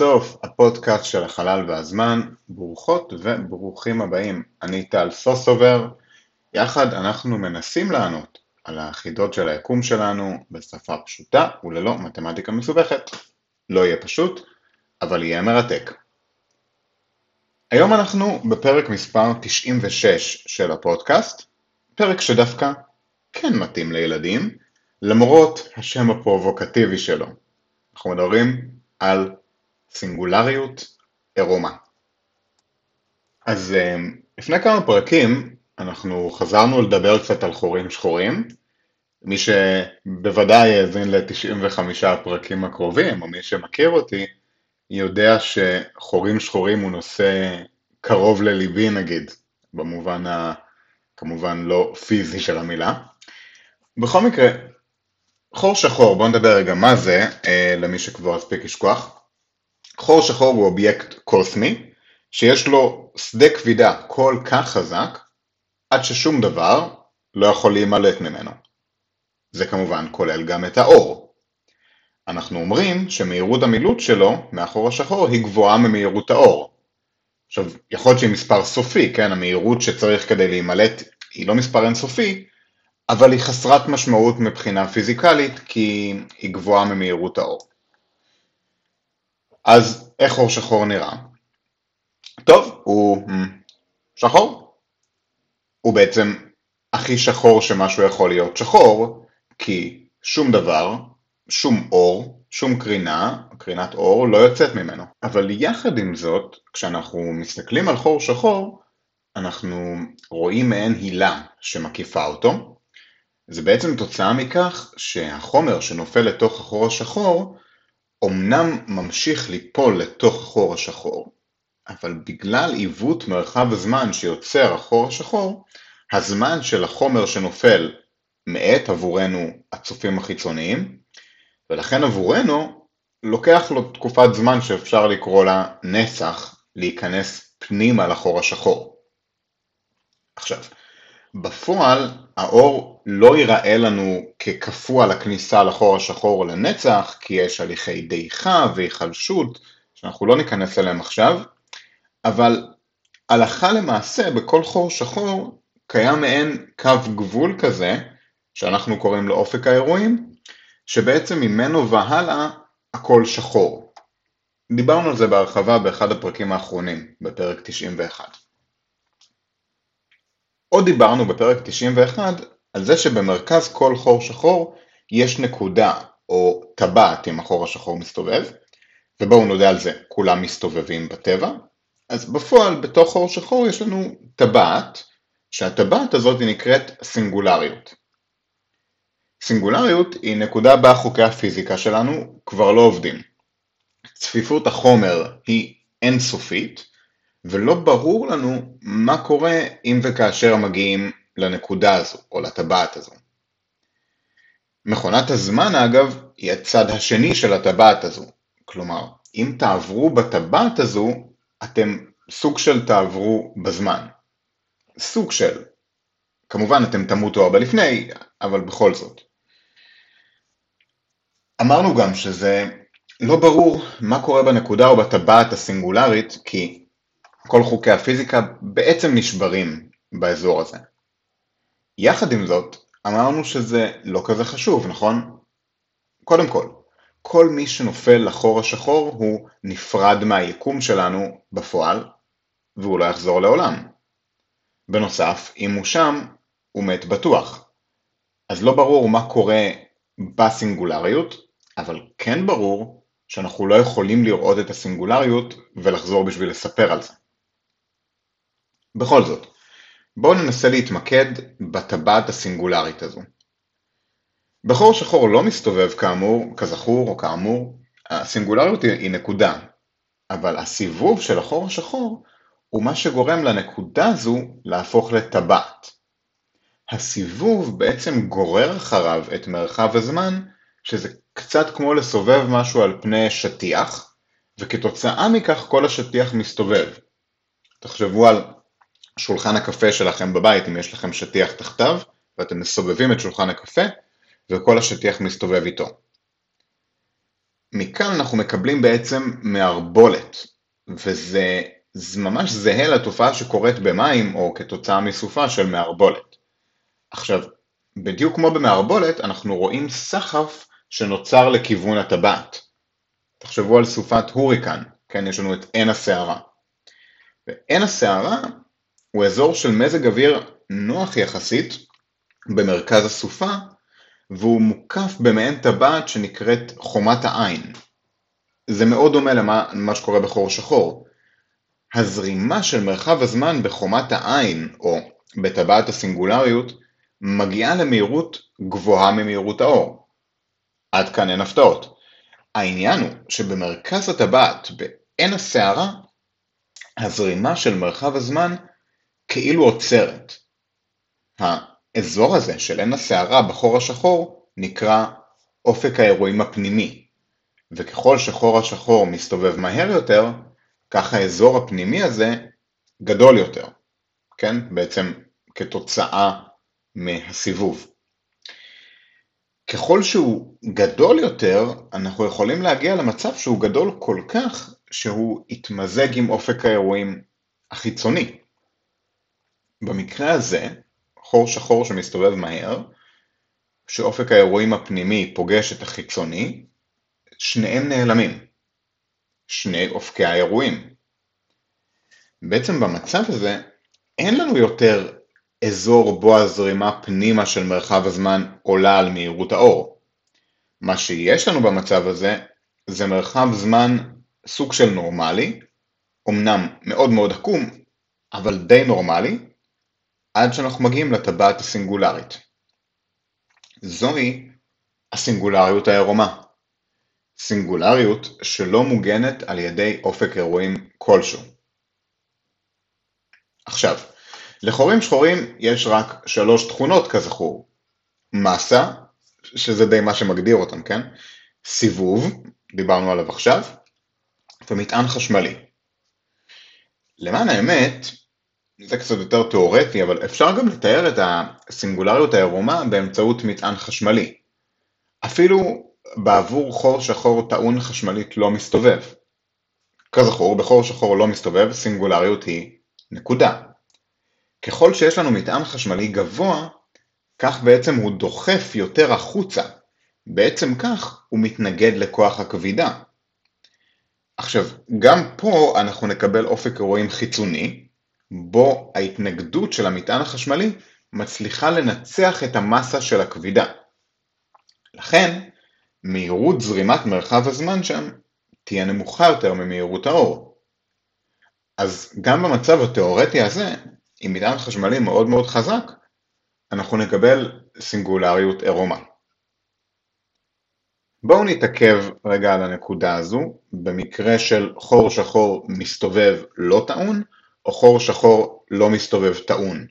האינסוף, הפודקאסט של החלל והזמן, ברוכות וברוכים הבאים. אני טל סוסובר, יחד אנחנו מנסים לענות על החידות של היקום שלנו בשפה פשוטה וללא מתמטיקה מסובכת. לא יהיה פשוט, אבל יהיה מרתק. היום אנחנו בפרק מספר 96 של הפודקאסט, פרק שדווקא כן מתאים לילדים, למרות השם הפרובוקטיבי שלו. אנחנו מדברים על סינגולריות עירומה. אז אה, לפני כמה פרקים אנחנו חזרנו לדבר קצת על חורים שחורים. מי שבוודאי האזין ל-95 הפרקים הקרובים, או מי שמכיר אותי, יודע שחורים שחורים הוא נושא קרוב לליבי נגיד, במובן ה... כמובן לא פיזי של המילה. בכל מקרה, חור שחור, בואו נדבר רגע מה זה, אה, למי שכבר הספיק לשכוח. חור שחור הוא אובייקט קוסמי, שיש לו שדה כבידה כל כך חזק, עד ששום דבר לא יכול להימלט ממנו. זה כמובן כולל גם את האור. אנחנו אומרים שמהירות המילוט שלו מהחור השחור היא גבוהה ממהירות האור. עכשיו, יכול להיות שהיא מספר סופי, כן? המהירות שצריך כדי להימלט היא לא מספר אינסופי, אבל היא חסרת משמעות מבחינה פיזיקלית כי היא גבוהה ממהירות האור. אז איך חור שחור נראה? טוב, הוא שחור. הוא בעצם הכי שחור שמשהו יכול להיות שחור, כי שום דבר, שום אור, שום קרינה, קרינת אור, לא יוצאת ממנו. אבל יחד עם זאת, כשאנחנו מסתכלים על חור שחור, אנחנו רואים מעין הילה שמקיפה אותו. זה בעצם תוצאה מכך שהחומר שנופל לתוך החור השחור אמנם ממשיך ליפול לתוך החור השחור, אבל בגלל עיוות מרחב הזמן שיוצר החור השחור, הזמן של החומר שנופל מאט עבורנו הצופים החיצוניים, ולכן עבורנו לוקח לו תקופת זמן שאפשר לקרוא לה נצח להיכנס פנימה לחור השחור. עכשיו, בפועל האור לא ייראה לנו כקפוא לכניסה לחור השחור לנצח, כי יש הליכי דעיכה והיחלשות, שאנחנו לא ניכנס אליהם עכשיו, אבל הלכה למעשה בכל חור שחור קיים מעין קו גבול כזה, שאנחנו קוראים לו אופק האירועים, שבעצם ממנו והלאה הכל שחור. דיברנו על זה בהרחבה באחד הפרקים האחרונים, בפרק 91. עוד דיברנו בפרק 91 על זה שבמרכז כל חור שחור יש נקודה או טבעת אם החור השחור מסתובב, ובואו נודה על זה, כולם מסתובבים בטבע, אז בפועל בתוך חור שחור יש לנו טבעת, שהטבעת הזאת נקראת סינגולריות. סינגולריות היא נקודה בה חוקי הפיזיקה שלנו כבר לא עובדים. צפיפות החומר היא אינסופית, ולא ברור לנו מה קורה אם וכאשר מגיעים לנקודה הזו או לטבעת הזו. מכונת הזמן אגב היא הצד השני של הטבעת הזו, כלומר אם תעברו בטבעת הזו אתם סוג של תעברו בזמן. סוג של. כמובן אתם תמותו הרבה לפני, אבל בכל זאת. אמרנו גם שזה לא ברור מה קורה בנקודה או בטבעת הסינגולרית, כי כל חוקי הפיזיקה בעצם נשברים באזור הזה. יחד עם זאת, אמרנו שזה לא כזה חשוב, נכון? קודם כל, כל מי שנופל לחור השחור הוא נפרד מהיקום שלנו בפועל, והוא לא יחזור לעולם. בנוסף, אם הוא שם, הוא מת בטוח. אז לא ברור מה קורה בסינגולריות, אבל כן ברור שאנחנו לא יכולים לראות את הסינגולריות ולחזור בשביל לספר על זה. בכל זאת, בואו ננסה להתמקד בטבעת הסינגולרית הזו. בחור שחור לא מסתובב כאמור, כזכור או כאמור, הסינגולריות היא נקודה, אבל הסיבוב של החור השחור הוא מה שגורם לנקודה הזו להפוך לטבעת. הסיבוב בעצם גורר אחריו את מרחב הזמן, שזה קצת כמו לסובב משהו על פני שטיח, וכתוצאה מכך כל השטיח מסתובב. תחשבו על שולחן הקפה שלכם בבית, אם יש לכם שטיח תחתיו, ואתם מסובבים את שולחן הקפה, וכל השטיח מסתובב איתו. מכאן אנחנו מקבלים בעצם מערבולת, וזה ממש זהה לתופעה שקורית במים או כתוצאה מסופה של מערבולת. עכשיו, בדיוק כמו במערבולת, אנחנו רואים סחף שנוצר לכיוון הטבעת. תחשבו על סופת הוריקן, כן, יש לנו את עין הסערה. ועין הסערה הוא אזור של מזג אוויר נוח יחסית במרכז הסופה, והוא מוקף במעין טבעת שנקראת חומת העין. זה מאוד דומה למה, שקורה בחור שחור. הזרימה של מרחב הזמן בחומת העין, או בטבעת הסינגולריות, מגיעה למהירות גבוהה ממהירות האור. עד כאן אין הפתעות. העניין הוא שבמרכז הטבעת, בעין הסערה, הזרימה של מרחב הזמן כאילו עוצרת. האזור הזה של עין הסערה בחור השחור נקרא אופק האירועים הפנימי, וככל שחור השחור מסתובב מהר יותר, כך האזור הפנימי הזה גדול יותר, כן? בעצם כתוצאה מהסיבוב. ככל שהוא גדול יותר, אנחנו יכולים להגיע למצב שהוא גדול כל כך שהוא יתמזג עם אופק האירועים החיצוני. במקרה הזה, חור שחור שמסתובב מהר, שאופק האירועים הפנימי פוגש את החיצוני, שניהם נעלמים. שני אופקי האירועים. בעצם במצב הזה, אין לנו יותר אזור בו הזרימה פנימה של מרחב הזמן עולה על מהירות האור. מה שיש לנו במצב הזה, זה מרחב זמן סוג של נורמלי, אמנם מאוד מאוד עקום, אבל די נורמלי, עד שאנחנו מגיעים לטבעת הסינגולרית. זוהי הסינגולריות העירומה. סינגולריות שלא מוגנת על ידי אופק אירועים כלשהו. עכשיו, לחורים שחורים יש רק שלוש תכונות כזכור. מסה, שזה די מה שמגדיר אותם, כן? סיבוב, דיברנו עליו עכשיו, ומטען חשמלי. למען האמת, זה קצת יותר תיאורטי, אבל אפשר גם לתאר את הסינגולריות העירומה באמצעות מטען חשמלי. אפילו בעבור חור שחור טעון חשמלית לא מסתובב. כזכור, בחור שחור לא מסתובב, סינגולריות היא נקודה. ככל שיש לנו מטען חשמלי גבוה, כך בעצם הוא דוחף יותר החוצה. בעצם כך הוא מתנגד לכוח הכבידה. עכשיו, גם פה אנחנו נקבל אופק אירועים חיצוני, בו ההתנגדות של המטען החשמלי מצליחה לנצח את המסה של הכבידה. לכן, מהירות זרימת מרחב הזמן שם תהיה נמוכה יותר ממהירות האור. אז גם במצב התאורטי הזה, עם מטען חשמלי מאוד מאוד חזק, אנחנו נקבל סינגולריות עירומה. בואו נתעכב רגע על הנקודה הזו, במקרה של חור שחור מסתובב לא טעון, או חור שחור לא מסתובב טעון.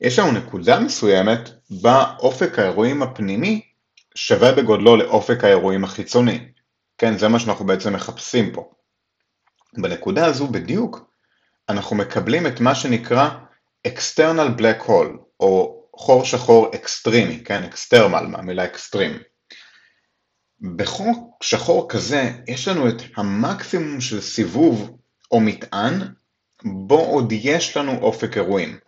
יש לנו נקודה מסוימת בה אופק האירועים הפנימי שווה בגודלו לאופק האירועים החיצוני. כן, זה מה שאנחנו בעצם מחפשים פה. בנקודה הזו בדיוק אנחנו מקבלים את מה שנקרא extremal black hole, או חור שחור אקסטרימי, כן, extremal מהמילה אקסטרים. בחור שחור כזה יש לנו את המקסימום של סיבוב או מטען בו עוד יש לנו אופק אירועים.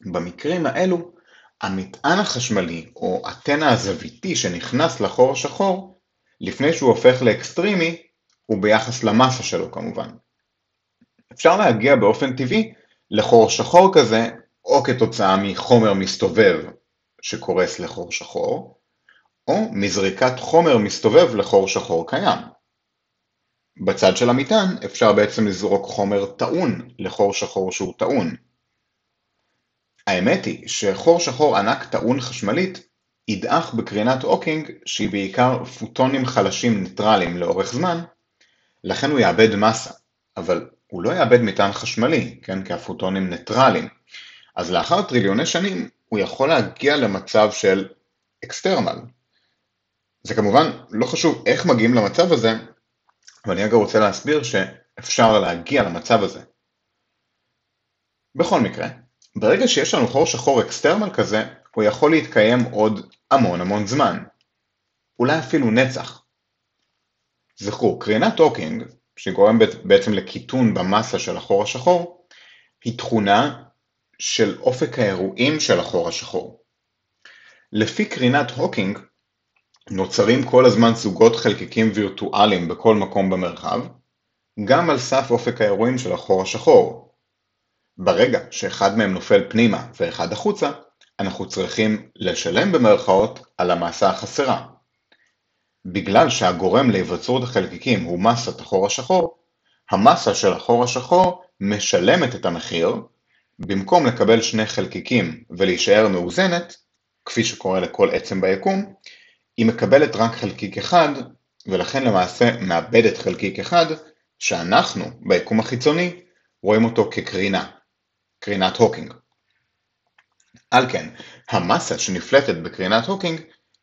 במקרים האלו, המטען החשמלי או התנע הזוויתי שנכנס לחור השחור, לפני שהוא הופך לאקסטרימי, הוא ביחס למסה שלו כמובן. אפשר להגיע באופן טבעי לחור שחור כזה, או כתוצאה מחומר מסתובב שקורס לחור שחור, או מזריקת חומר מסתובב לחור שחור קיים. בצד של המטען אפשר בעצם לזרוק חומר טעון לחור שחור שהוא טעון. האמת היא שחור שחור ענק טעון חשמלית ידעך בקרינת הוקינג שהיא בעיקר פוטונים חלשים ניטרליים לאורך זמן, לכן הוא יאבד מסה, אבל הוא לא יאבד מטען חשמלי, כן, כי הפוטונים ניטרליים. אז לאחר טריליוני שנים הוא יכול להגיע למצב של extremal. זה כמובן לא חשוב איך מגיעים למצב הזה, ואני רגע רוצה להסביר שאפשר להגיע למצב הזה. בכל מקרה, ברגע שיש לנו חור שחור extremal כזה, הוא יכול להתקיים עוד המון המון זמן. אולי אפילו נצח. זכרו, קרינת הוקינג, שגורם בעצם לקיטון במסה של החור השחור, היא תכונה של אופק האירועים של החור השחור. לפי קרינת הוקינג, נוצרים כל הזמן זוגות חלקיקים וירטואליים בכל מקום במרחב, גם על סף אופק האירועים של החור השחור. ברגע שאחד מהם נופל פנימה ואחד החוצה, אנחנו צריכים לשלם במרכאות על המסה החסרה. בגלל שהגורם להיווצרות החלקיקים הוא מסת החור השחור, המסה של החור השחור משלמת את המחיר, במקום לקבל שני חלקיקים ולהישאר מאוזנת, כפי שקורה לכל עצם ביקום, היא מקבלת רק חלקיק אחד, ולכן למעשה מאבדת חלקיק אחד, שאנחנו, ביקום החיצוני, רואים אותו כקרינה, קרינת הוקינג. על כן, המסה שנפלטת בקרינת הוקינג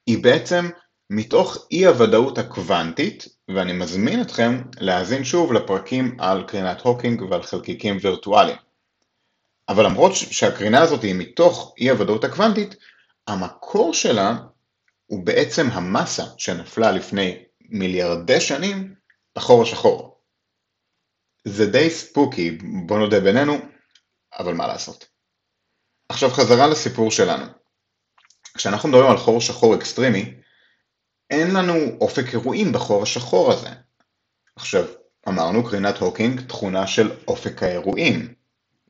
היא בעצם מתוך אי הוודאות הקוונטית, ואני מזמין אתכם להאזין שוב לפרקים על קרינת הוקינג ועל חלקיקים וירטואליים. אבל למרות שהקרינה הזאת היא מתוך אי הוודאות הקוונטית, המקור שלה הוא בעצם המסה שנפלה לפני מיליארדי שנים בחור השחור. זה די spooky, בוא נודה בינינו, אבל מה לעשות. עכשיו חזרה לסיפור שלנו. כשאנחנו מדברים על חור שחור אקסטרימי, אין לנו אופק אירועים בחור השחור הזה. עכשיו, אמרנו קרינת הוקינג תכונה של אופק האירועים,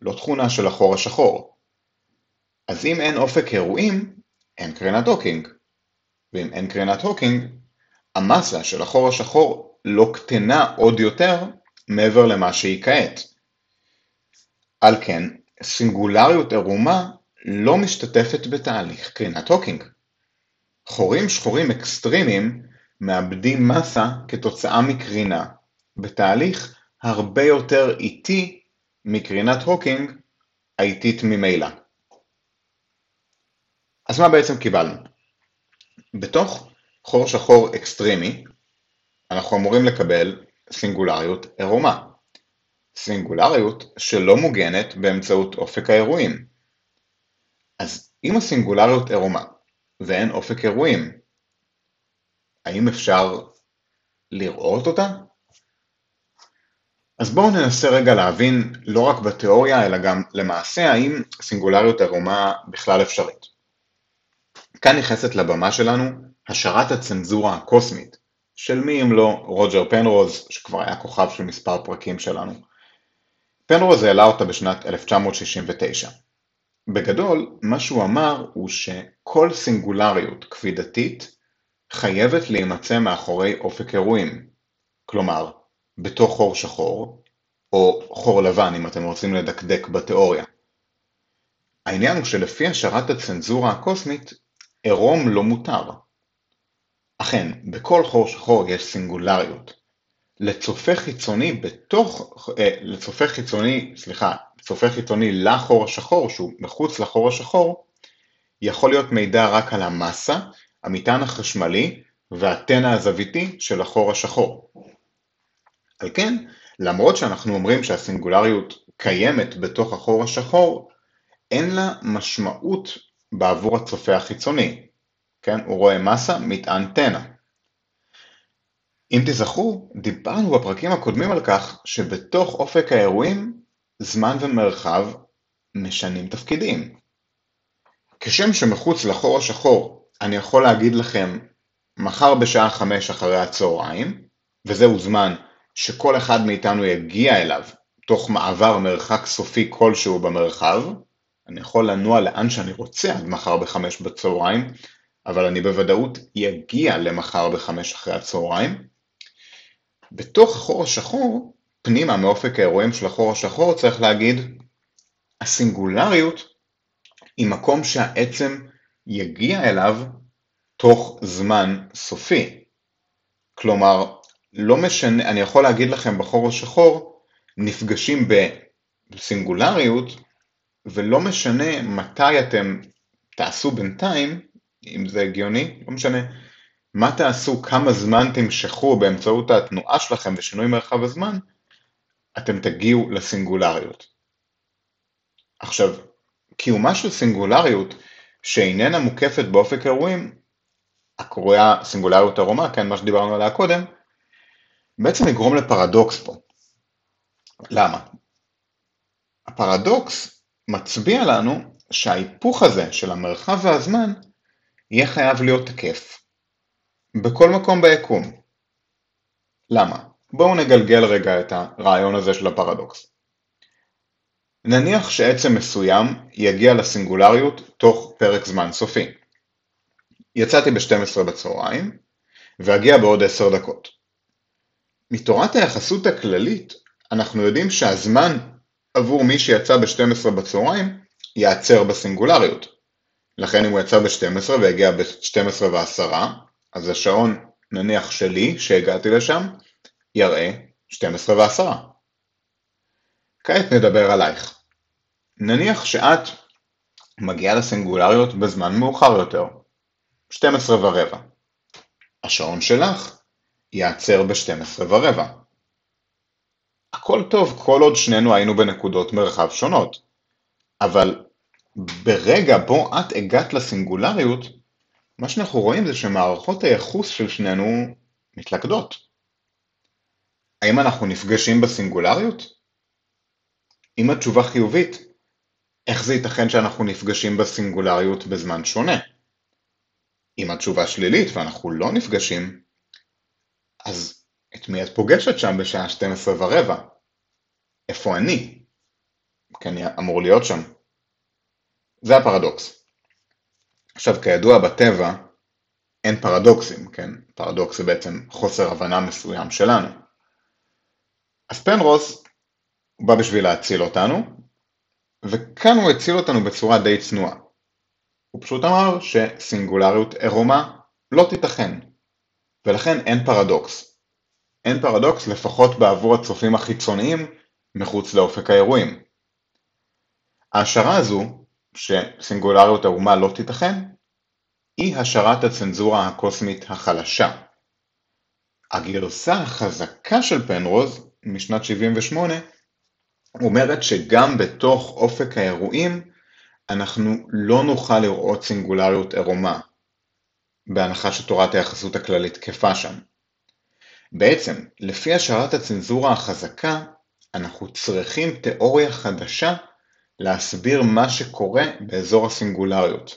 לא תכונה של החור השחור. אז אם אין אופק אירועים, אין קרינת הוקינג. ואם אין קרינת הוקינג, המסה של החור השחור לא קטנה עוד יותר מעבר למה שהיא כעת. על כן, סינגולריות ערומה לא משתתפת בתהליך קרינת הוקינג. חורים שחורים אקסטרימיים מאבדים מסה כתוצאה מקרינה, בתהליך הרבה יותר איטי מקרינת הוקינג האיטית ממילא. אז מה בעצם קיבלנו? בתוך חור שחור אקסטרימי אנחנו אמורים לקבל סינגולריות עירומה. סינגולריות שלא מוגנת באמצעות אופק האירועים. אז אם הסינגולריות עירומה ואין אופק אירועים, האם אפשר לראות אותה? אז בואו ננסה רגע להבין לא רק בתיאוריה אלא גם למעשה האם סינגולריות עירומה בכלל אפשרית. כאן נכנסת לבמה שלנו השערת הצנזורה הקוסמית, של מי אם לא רוג'ר פנרוז, שכבר היה כוכב של מספר פרקים שלנו. פנרוז העלה אותה בשנת 1969. בגדול, מה שהוא אמר הוא שכל סינגולריות כבידתית חייבת להימצא מאחורי אופק אירועים. כלומר, בתוך חור שחור, או חור לבן אם אתם רוצים לדקדק בתיאוריה. העניין הוא שלפי השערת הצנזורה הקוסמית, עירום לא מותר. אכן, בכל חור שחור יש סינגולריות. לצופה חיצוני בתוך, אה, לצופה חיצוני, סליחה, צופה חיצוני לחור השחור, שהוא מחוץ לחור השחור, יכול להיות מידע רק על המסה, המטען החשמלי והטנא הזוויתי של החור השחור. על כן, למרות שאנחנו אומרים שהסינגולריות קיימת בתוך החור השחור, אין לה משמעות בעבור הצופה החיצוני. כן? הוא רואה מסה, מטען תנע. אם תזכרו, דיברנו בפרקים הקודמים על כך שבתוך אופק האירועים, זמן ומרחב משנים תפקידים. כשם שמחוץ לחור השחור אני יכול להגיד לכם מחר בשעה חמש אחרי הצהריים, וזהו זמן שכל אחד מאיתנו יגיע אליו תוך מעבר מרחק סופי כלשהו במרחב, אני יכול לנוע לאן שאני רוצה עד מחר בחמש בצהריים, אבל אני בוודאות יגיע למחר בחמש אחרי הצהריים. בתוך החור השחור, פנימה מאופק האירועים של החור השחור, צריך להגיד, הסינגולריות היא מקום שהעצם יגיע אליו תוך זמן סופי. כלומר, לא משנה, אני יכול להגיד לכם בחור השחור, נפגשים בסינגולריות, ולא משנה מתי אתם תעשו בינתיים, אם זה הגיוני, לא משנה מה תעשו, כמה זמן תמשכו באמצעות התנועה שלכם ושינוי מרחב הזמן, אתם תגיעו לסינגולריות. עכשיו, קיומה של סינגולריות שאיננה מוקפת באופק אירועים, הקרויה סינגולריות ארומה, כן, מה שדיברנו עליה קודם, בעצם יגרום לפרדוקס פה. למה? הפרדוקס מצביע לנו שההיפוך הזה של המרחב והזמן יהיה חייב להיות תקף בכל מקום ביקום. למה? בואו נגלגל רגע את הרעיון הזה של הפרדוקס. נניח שעצם מסוים יגיע לסינגולריות תוך פרק זמן סופי. יצאתי ב-12 בצהריים ואגיע בעוד 10 דקות. מתורת היחסות הכללית אנחנו יודעים שהזמן עבור מי שיצא ב-12 בצהריים ייעצר בסינגולריות. לכן אם הוא יצא ב-12 והגיע ב-12 ו-10, אז השעון נניח שלי, שהגעתי לשם, יראה 12 ו-10. כעת נדבר עלייך. נניח שאת מגיעה לסינגולריות בזמן מאוחר יותר, 12 ורבע. השעון שלך ייעצר ב-12 ורבע. הכל טוב כל עוד שנינו היינו בנקודות מרחב שונות, אבל ברגע בו את הגעת לסינגולריות, מה שאנחנו רואים זה שמערכות הייחוס של שנינו מתלכדות. האם אנחנו נפגשים בסינגולריות? אם התשובה חיובית, איך זה ייתכן שאנחנו נפגשים בסינגולריות בזמן שונה? אם התשובה שלילית ואנחנו לא נפגשים, אז את מי את פוגשת שם בשעה 12 ורבע? איפה אני? כי אני אמור להיות שם. זה הפרדוקס. עכשיו, כידוע בטבע, אין פרדוקסים, כן? פרדוקס זה בעצם חוסר הבנה מסוים שלנו. אז פנרוס בא בשביל להציל אותנו, וכאן הוא הציל אותנו בצורה די צנועה. הוא פשוט אמר שסינגולריות עירומה לא תיתכן, ולכן אין פרדוקס. אין פרדוקס לפחות בעבור הצופים החיצוניים מחוץ לאופק האירועים. ההשערה הזו, שסינגולריות ערומה לא תיתכן, היא השערת הצנזורה הקוסמית החלשה. הגרסה החזקה של פנרוז, משנת 78, אומרת שגם בתוך אופק האירועים אנחנו לא נוכל לראות סינגולריות עירומה, בהנחה שתורת היחסות הכללית תקפה שם. בעצם, לפי השערת הצנזורה החזקה, אנחנו צריכים תיאוריה חדשה להסביר מה שקורה באזור הסינגולריות.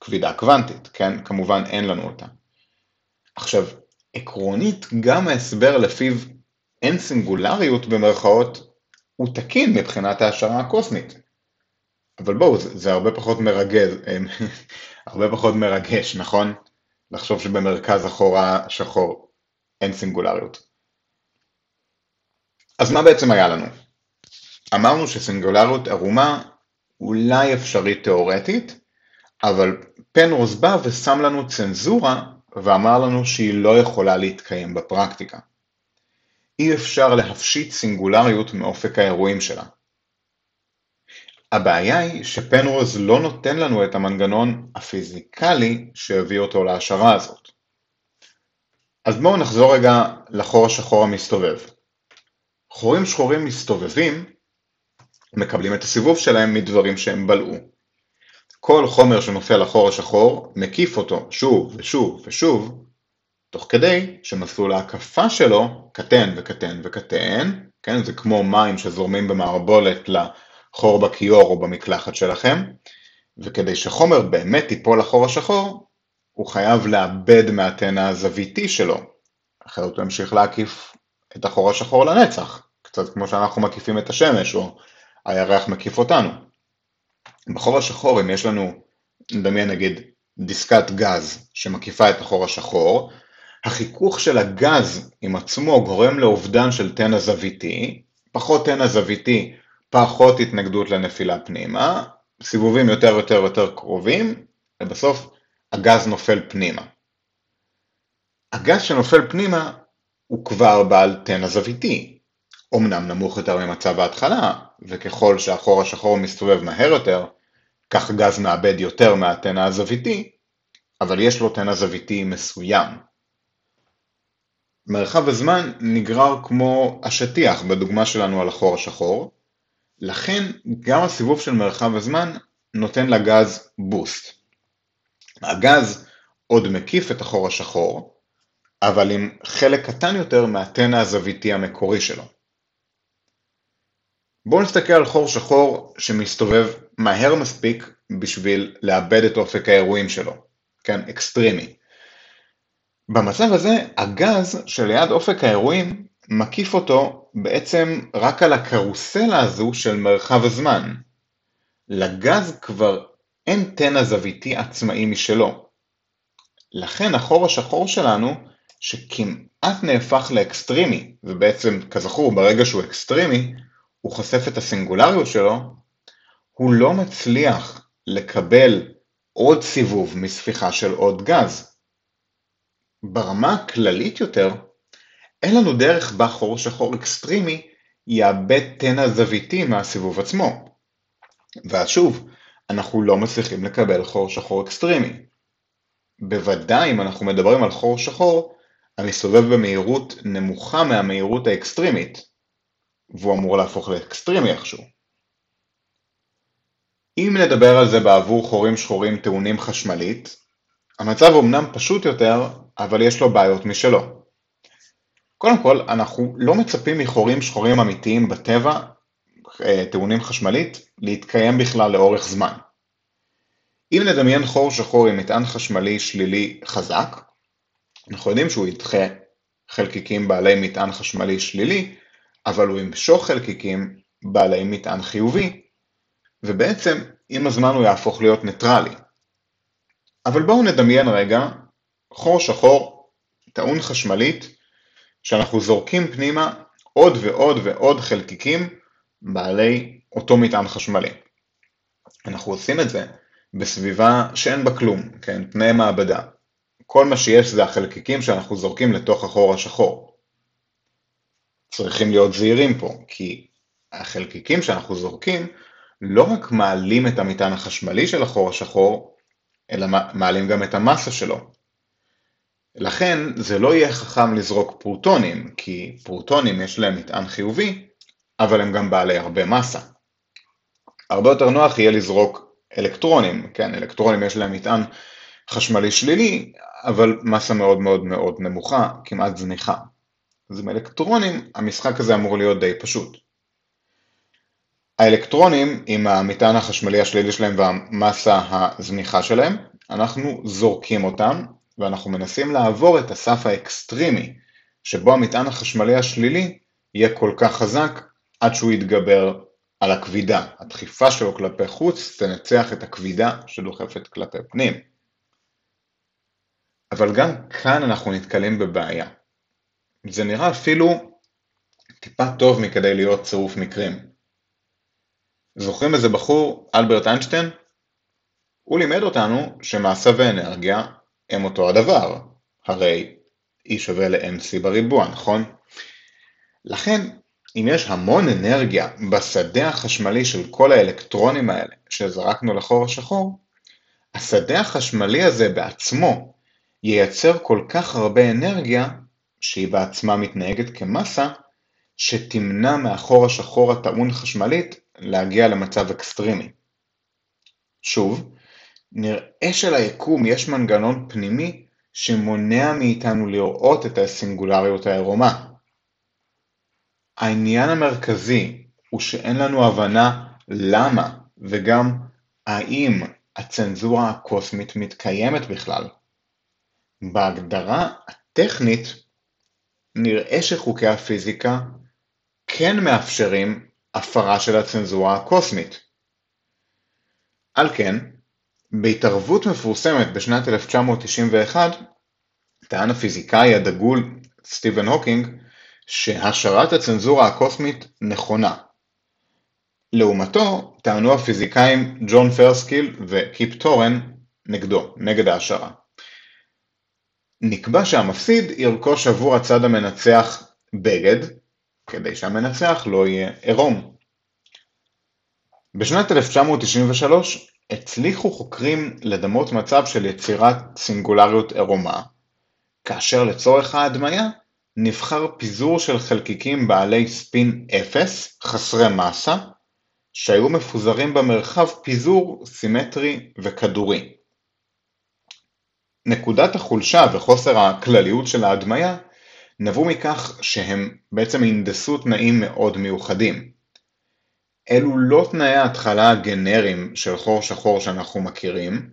כבידה קוונטית, כן? כמובן אין לנו אותה. עכשיו, עקרונית גם ההסבר לפיו אין סינגולריות במרכאות הוא תקין מבחינת ההשערה הקוסמית. אבל בואו, זה, זה הרבה פחות מרגז, הרבה פחות מרגש, נכון? לחשוב שבמרכז החורה שחור אין סינגולריות. אז מה בעצם היה לנו? אמרנו שסינגולריות ערומה אולי אפשרית תאורטית, אבל פנרוס בא ושם לנו צנזורה ואמר לנו שהיא לא יכולה להתקיים בפרקטיקה. אי אפשר להפשיט סינגולריות מאופק האירועים שלה. הבעיה היא שפנרוז לא נותן לנו את המנגנון הפיזיקלי שהביא אותו להשערה הזאת. אז בואו נחזור רגע לחור השחור המסתובב. חורים שחורים מסתובבים מקבלים את הסיבוב שלהם מדברים שהם בלעו. כל חומר שנופל לחור השחור מקיף אותו שוב ושוב ושוב, תוך כדי שמסלול ההקפה שלו קטן וקטן וקטן, כן? זה כמו מים שזורמים במערבולת לחור בכיור או במקלחת שלכם, וכדי שחומר באמת ייפול לחור השחור, הוא חייב לאבד מהטנא הזוויתי שלו, אחרת הוא ימשיך להקיף את החור השחור לנצח, קצת כמו שאנחנו מקיפים את השמש או הירח מקיף אותנו. בחור השחור אם יש לנו, נדמיין נגיד דיסקת גז שמקיפה את החור השחור, החיכוך של הגז עם עצמו גורם לאובדן של תנע זוויתי, פחות תנע זוויתי, פחות התנגדות לנפילה פנימה, סיבובים יותר יותר יותר קרובים, ובסוף הגז נופל פנימה. הגז שנופל פנימה הוא כבר בעל תנע זוויתי, אמנם נמוך יותר ממצב ההתחלה, וככל שהחור השחור מסתובב מהר יותר, כך גז מאבד יותר מהתנע הזוויתי, אבל יש לו תנע זוויתי מסוים. מרחב הזמן נגרר כמו השטיח בדוגמה שלנו על החור השחור, לכן גם הסיבוב של מרחב הזמן נותן לגז בוסט. הגז עוד מקיף את החור השחור, אבל עם חלק קטן יותר מהטנא הזוויתי המקורי שלו. בואו נסתכל על חור שחור שמסתובב מהר מספיק בשביל לאבד את אופק האירועים שלו, כן, אקסטרימי. במצב הזה, הגז שליד אופק האירועים מקיף אותו בעצם רק על הקרוסלה הזו של מרחב הזמן. לגז כבר אין תנע זוויתי עצמאי משלו. לכן החור השחור שלנו, שכמעט נהפך לאקסטרימי, ובעצם כזכור ברגע שהוא אקסטרימי, הוא חושף את הסינגולריות שלו, הוא לא מצליח לקבל עוד סיבוב מספיחה של עוד גז. ברמה הכללית יותר, אין לנו דרך בה חור שחור אקסטרימי יאבד תנע זוויתי מהסיבוב עצמו. ואז שוב, אנחנו לא מצליחים לקבל חור שחור אקסטרימי. בוודאי אם אנחנו מדברים על חור שחור המסתובב במהירות נמוכה מהמהירות האקסטרימית, והוא אמור להפוך לאקסטרימי איכשהו. אם נדבר על זה בעבור חורים שחורים טעונים חשמלית, המצב אמנם פשוט יותר, אבל יש לו בעיות משלו. קודם כל, אנחנו לא מצפים מחורים שחורים אמיתיים בטבע, טעונים חשמלית, להתקיים בכלל לאורך זמן. אם נדמיין חור שחור עם מטען חשמלי שלילי חזק, אנחנו יודעים שהוא ידחה חלקיקים בעלי מטען חשמלי שלילי, אבל הוא ימשוך חלקיקים בעלי מטען חיובי, ובעצם עם הזמן הוא יהפוך להיות ניטרלי. אבל בואו נדמיין רגע חור שחור טעון חשמלית שאנחנו זורקים פנימה עוד ועוד ועוד חלקיקים בעלי אותו מטען חשמלי. אנחנו עושים את זה בסביבה שאין בה כלום, כן, תנאי מעבדה. כל מה שיש זה החלקיקים שאנחנו זורקים לתוך החור השחור. צריכים להיות זהירים פה, כי החלקיקים שאנחנו זורקים לא רק מעלים את המטען החשמלי של החור השחור, אלא מעלים גם את המסה שלו. לכן זה לא יהיה חכם לזרוק פרוטונים, כי פרוטונים יש להם מטען חיובי, אבל הם גם בעלי הרבה מסה. הרבה יותר נוח יהיה לזרוק אלקטרונים, כן, אלקטרונים יש להם מטען חשמלי שלילי, אבל מסה מאוד מאוד מאוד נמוכה, כמעט זניחה. אז עם אלקטרונים המשחק הזה אמור להיות די פשוט. האלקטרונים עם המטען החשמלי השלילי שלהם והמסה הזניחה שלהם, אנחנו זורקים אותם ואנחנו מנסים לעבור את הסף האקסטרימי, שבו המטען החשמלי השלילי יהיה כל כך חזק עד שהוא יתגבר על הכבידה. הדחיפה שלו כלפי חוץ תנצח את הכבידה שדוחפת כלפי פנים. אבל גם כאן אנחנו נתקלים בבעיה. זה נראה אפילו טיפה טוב מכדי להיות צירוף מקרים. זוכרים איזה בחור, אלברט איינשטיין? הוא לימד אותנו שמסה ואנרגיה הם אותו הדבר, הרי E שווה ל-mc בריבוע, נכון? לכן, אם יש המון אנרגיה בשדה החשמלי של כל האלקטרונים האלה שזרקנו לחור השחור, השדה החשמלי הזה בעצמו ייצר כל כך הרבה אנרגיה, שהיא בעצמה מתנהגת כמסה, שתמנע מהחור השחור הטעון חשמלית להגיע למצב אקסטרימי. שוב, נראה שליקום יש מנגנון פנימי שמונע מאיתנו לראות את הסינגולריות העירומה. העניין המרכזי הוא שאין לנו הבנה למה וגם האם הצנזורה הקוסמית מתקיימת בכלל. בהגדרה הטכנית נראה שחוקי הפיזיקה כן מאפשרים הפרה של הצנזורה הקוסמית. על כן, בהתערבות מפורסמת בשנת 1991, טען הפיזיקאי הדגול סטיבן הוקינג שהשערת הצנזורה הקוסמית נכונה. לעומתו, טענו הפיזיקאים ג'ון פרסקיל וקיפ טורן נגדו, נגד ההשערה. נקבע שהמפסיד ירכוש עבור הצד המנצח בגד, כדי שהמנצח לא יהיה עירום. בשנת 1993 הצליחו חוקרים לדמות מצב של יצירת סינגולריות עירומה, כאשר לצורך ההדמיה נבחר פיזור של חלקיקים בעלי ספין 0, חסרי מסה, שהיו מפוזרים במרחב פיזור סימטרי וכדורי. נקודת החולשה וחוסר הכלליות של ההדמיה נבעו מכך שהם בעצם הנדסו תנאים מאוד מיוחדים. אלו לא תנאי ההתחלה הגנריים של חור שחור שאנחנו מכירים,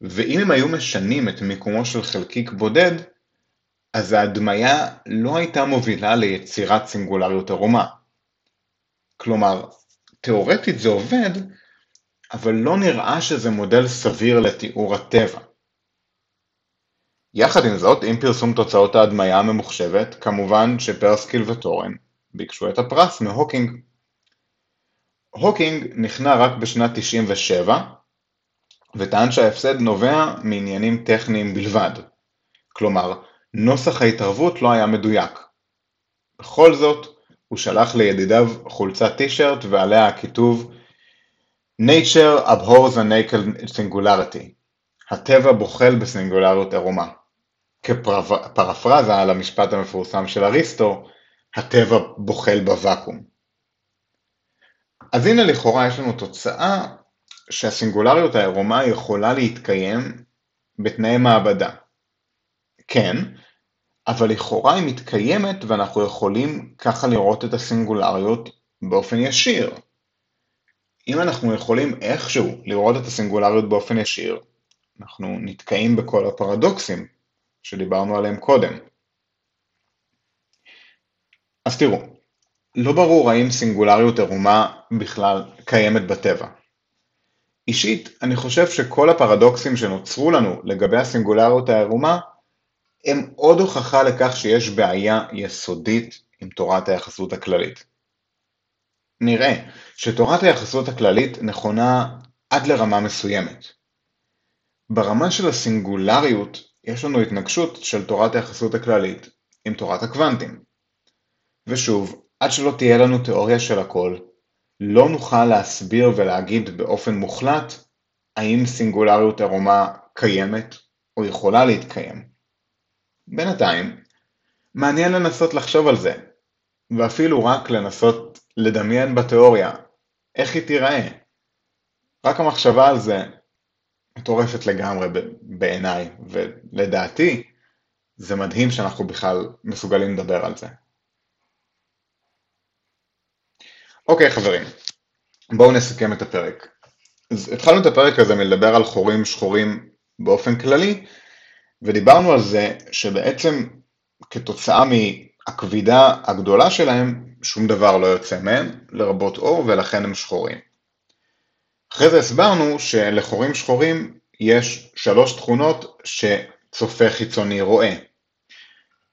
ואם הם היו משנים את מיקומו של חלקיק בודד, אז ההדמיה לא הייתה מובילה ליצירת סינגולריות ערומה. כלומר, תאורטית זה עובד, אבל לא נראה שזה מודל סביר לתיאור הטבע. יחד עם זאת, עם פרסום תוצאות ההדמיה הממוחשבת, כמובן שפרסקיל וטורן ביקשו את הפרס מהוקינג. הוקינג נכנע רק בשנת 97, וטען שההפסד נובע מעניינים טכניים בלבד. כלומר, נוסח ההתערבות לא היה מדויק. בכל זאת, הוא שלח לידידיו חולצת טישרט ועליה הכיתוב Nature abhors a naked singularity. הטבע בוחל בסינגולריות עירומה. כפרפרזה על המשפט המפורסם של אריסטו, הטבע בוחל בוואקום. אז הנה לכאורה יש לנו תוצאה שהסינגולריות העירומה יכולה להתקיים בתנאי מעבדה. כן, אבל לכאורה היא מתקיימת ואנחנו יכולים ככה לראות את הסינגולריות באופן ישיר. אם אנחנו יכולים איכשהו לראות את הסינגולריות באופן ישיר, אנחנו נתקעים בכל הפרדוקסים שדיברנו עליהם קודם. אז תראו, לא ברור האם סינגולריות עירומה בכלל קיימת בטבע. אישית, אני חושב שכל הפרדוקסים שנוצרו לנו לגבי הסינגולריות העירומה הם עוד הוכחה לכך שיש בעיה יסודית עם תורת היחסות הכללית. נראה שתורת היחסות הכללית נכונה עד לרמה מסוימת. ברמה של הסינגולריות יש לנו התנגשות של תורת היחסות הכללית עם תורת הקוונטים. ושוב, עד שלא תהיה לנו תיאוריה של הכל, לא נוכל להסביר ולהגיד באופן מוחלט האם סינגולריות עירומה קיימת או יכולה להתקיים. בינתיים, מעניין לנסות לחשוב על זה, ואפילו רק לנסות לדמיין בתיאוריה איך היא תיראה. רק המחשבה על זה מטורפת לגמרי בעיניי, ולדעתי זה מדהים שאנחנו בכלל מסוגלים לדבר על זה. אוקיי חברים, בואו נסכם את הפרק. אז התחלנו את הפרק הזה מלדבר על חורים שחורים באופן כללי, ודיברנו על זה שבעצם כתוצאה מהכבידה הגדולה שלהם, שום דבר לא יוצא מהם, לרבות אור, ולכן הם שחורים. אחרי זה הסברנו שלחורים שחורים יש שלוש תכונות שצופה חיצוני רואה.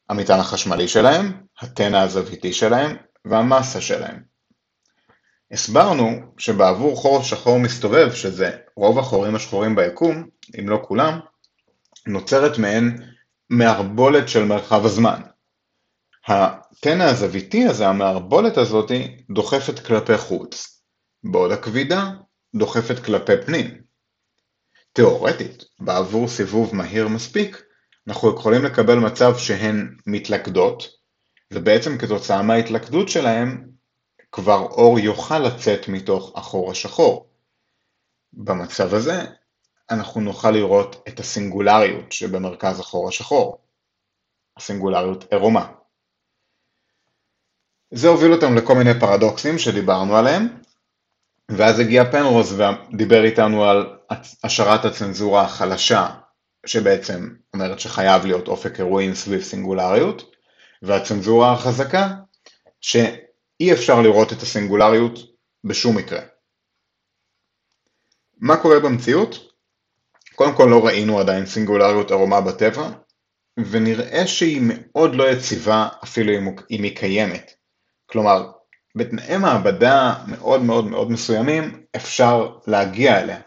המטען החשמלי שלהם, הטנא הזוויתי שלהם והמסה שלהם. הסברנו שבעבור חור שחור מסתובב, שזה רוב החורים השחורים ביקום, אם לא כולם, נוצרת מהן מערבולת של מרחב הזמן. הטנא הזוויתי הזה, המערבולת הזאת, דוחפת כלפי חוץ, בעוד הכבידה דוחפת כלפי פנים. תאורטית, בעבור סיבוב מהיר מספיק, אנחנו יכולים לקבל מצב שהן מתלכדות, ובעצם כתוצאה מההתלכדות שלהן, כבר אור יוכל לצאת מתוך החור השחור. במצב הזה, אנחנו נוכל לראות את הסינגולריות שבמרכז החור השחור, הסינגולריות עירומה. זה הוביל אותם לכל מיני פרדוקסים שדיברנו עליהם, ואז הגיע פנרוז ודיבר איתנו על השארת הצנזורה החלשה, שבעצם אומרת שחייב להיות אופק אירועים סביב סינגולריות, והצנזורה החזקה, שאי אפשר לראות את הסינגולריות בשום מקרה. מה קורה במציאות? קודם כל לא ראינו עדיין סינגולריות ערומה בטבע, ונראה שהיא מאוד לא יציבה אפילו אם היא קיימת. כלומר, בתנאי מעבדה מאוד מאוד מאוד מסוימים אפשר להגיע אליה.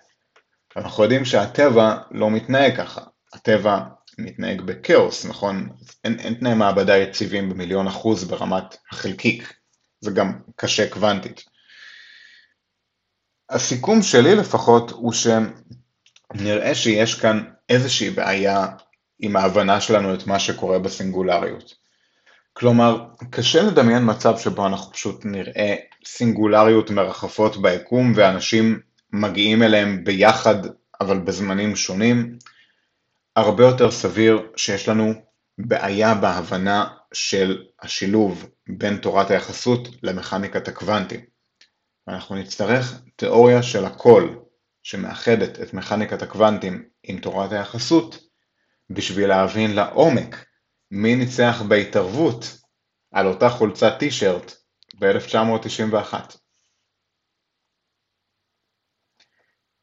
אנחנו יודעים שהטבע לא מתנהג ככה, הטבע מתנהג בכאוס, נכון? אין, אין תנאי מעבדה יציבים במיליון אחוז ברמת החלקיק, זה גם קשה קוונטית. הסיכום שלי לפחות הוא שנראה שיש כאן איזושהי בעיה עם ההבנה שלנו את מה שקורה בסינגולריות. כלומר, קשה לדמיין מצב שבו אנחנו פשוט נראה סינגולריות מרחפות ביקום ואנשים מגיעים אליהם ביחד אבל בזמנים שונים. הרבה יותר סביר שיש לנו בעיה בהבנה של השילוב בין תורת היחסות למכניקת הקוונטים. אנחנו נצטרך תיאוריה של הכל שמאחדת את מכניקת הקוונטים עם תורת היחסות בשביל להבין לעומק מי ניצח בהתערבות על אותה חולצת טישרט ב-1991.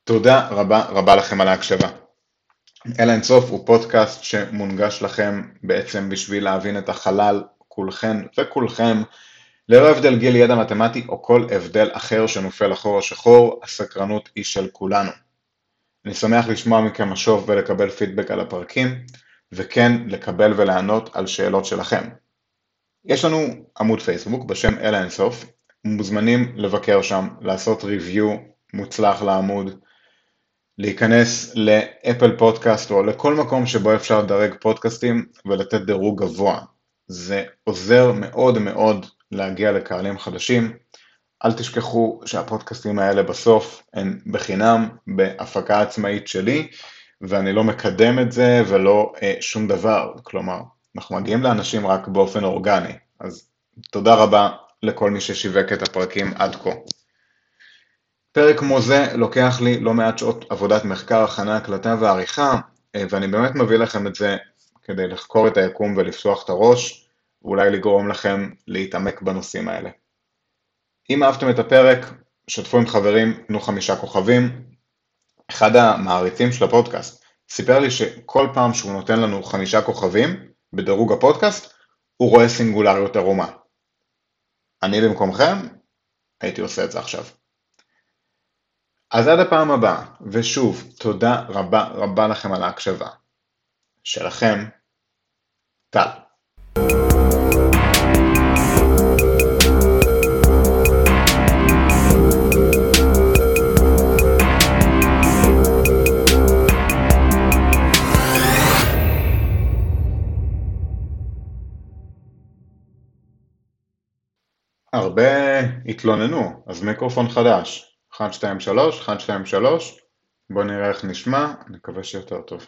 תודה רבה רבה לכם על ההקשבה. אל אינסוף הוא פודקאסט שמונגש לכם בעצם בשביל להבין את החלל, כולכן וכולכם, ללא הבדל גיל ידע מתמטי או כל הבדל אחר שנופל לחור השחור, הסקרנות היא של כולנו. אני שמח לשמוע מכם משוב ולקבל פידבק על הפרקים, וכן לקבל ולענות על שאלות שלכם. יש לנו עמוד פייסבוק בשם אל האינסוף, מוזמנים לבקר שם, לעשות ריוויו מוצלח לעמוד, להיכנס לאפל פודקאסט או לכל מקום שבו אפשר לדרג פודקאסטים ולתת דירוג גבוה. זה עוזר מאוד מאוד להגיע לקהלים חדשים. אל תשכחו שהפודקאסטים האלה בסוף הם בחינם, בהפקה עצמאית שלי, ואני לא מקדם את זה ולא אה, שום דבר. כלומר, אנחנו מגיעים לאנשים רק באופן אורגני. אז תודה רבה לכל מי ששיווק את הפרקים עד כה. פרק כמו זה לוקח לי לא מעט שעות עבודת מחקר, הכנה, הקלטה ועריכה, אה, ואני באמת מביא לכם את זה כדי לחקור את היקום ולפתוח את הראש, ואולי לגרום לכם להתעמק בנושאים האלה. אם אהבתם את הפרק, שתפו עם חברים, תנו חמישה כוכבים. אחד המעריצים של הפודקאסט סיפר לי שכל פעם שהוא נותן לנו חמישה כוכבים בדירוג הפודקאסט, הוא רואה סינגולריות ערומה. אני במקומכם, הייתי עושה את זה עכשיו. אז עד הפעם הבאה, ושוב, תודה רבה רבה לכם על ההקשבה. שלכם, טל. הרבה התלוננו, אז מיקרופון חדש. 1, 2, 3, 1, 2, 3, בואו נראה איך נשמע, אני מקווה שיותר טוב.